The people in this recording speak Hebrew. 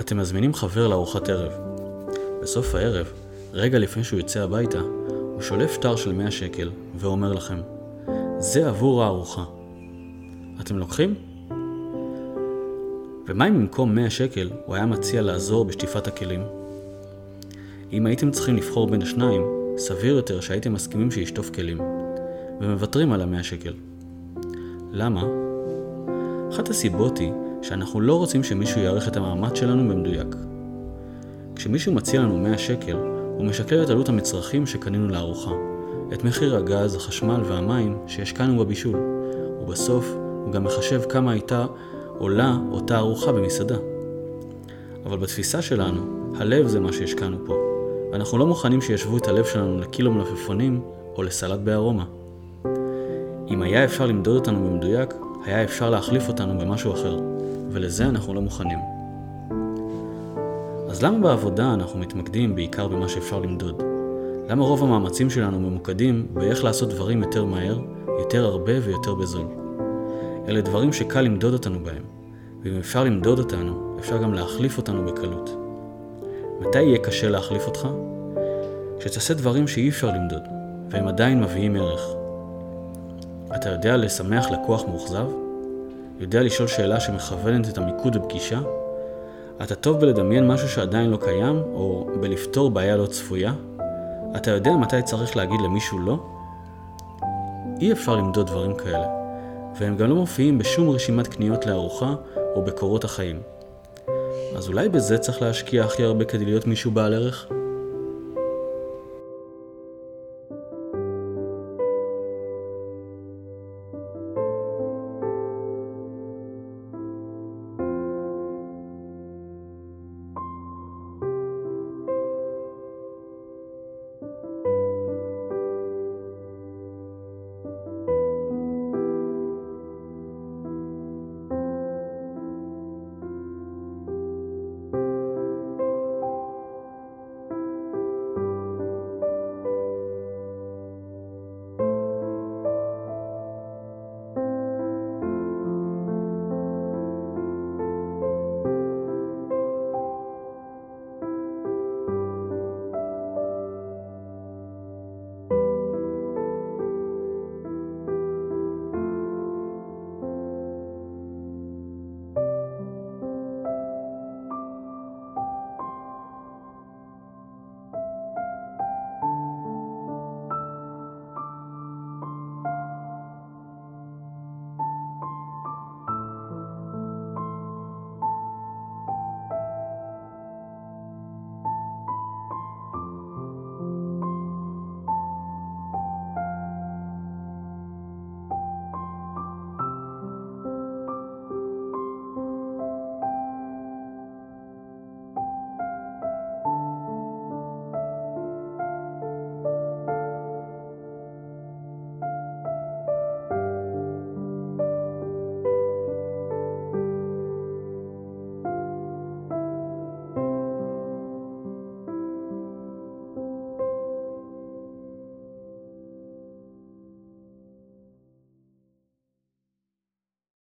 אתם מזמינים חבר לארוחת ערב. בסוף הערב, רגע לפני שהוא יוצא הביתה, הוא שולף שטר של 100 שקל ואומר לכם, זה עבור הארוחה. אתם לוקחים? ומה אם במקום 100 שקל הוא היה מציע לעזור בשטיפת הכלים? אם הייתם צריכים לבחור בין השניים, סביר יותר שהייתם מסכימים שישטוף כלים, ומוותרים על ה-100 שקל. למה? אחת הסיבות היא שאנחנו לא רוצים שמישהו יערך את המאמץ שלנו במדויק. כשמישהו מציע לנו 100 שקל, הוא משקלל את עלות המצרכים שקנינו לארוחה, את מחיר הגז, החשמל והמים שהשקענו בבישול, ובסוף הוא גם מחשב כמה הייתה עולה אותה ארוחה במסעדה. אבל בתפיסה שלנו, הלב זה מה שהשקענו פה, ואנחנו לא מוכנים שישוו את הלב שלנו לקילו מלפפונים או לסלט בארומה. אם היה אפשר למדוד אותנו במדויק, היה אפשר להחליף אותנו במשהו אחר, ולזה אנחנו לא מוכנים. אז למה בעבודה אנחנו מתמקדים בעיקר במה שאפשר למדוד? למה רוב המאמצים שלנו ממוקדים באיך לעשות דברים יותר מהר, יותר הרבה ויותר בזול? אלה דברים שקל למדוד אותנו בהם, ואם אפשר למדוד אותנו, אפשר גם להחליף אותנו בקלות. מתי יהיה קשה להחליף אותך? כשתעשה דברים שאי אפשר למדוד, והם עדיין מביאים ערך. אתה יודע לשמח לקוח מאוכזב? יודע לשאול שאלה שמכוונת את המיקוד בפגישה? אתה טוב בלדמיין משהו שעדיין לא קיים, או בלפתור בעיה לא צפויה? אתה יודע מתי צריך להגיד למישהו לא? אי אפשר למדוד דברים כאלה, והם גם לא מופיעים בשום רשימת קניות לארוחה או בקורות החיים. אז אולי בזה צריך להשקיע הכי הרבה כדי להיות מישהו בעל ערך?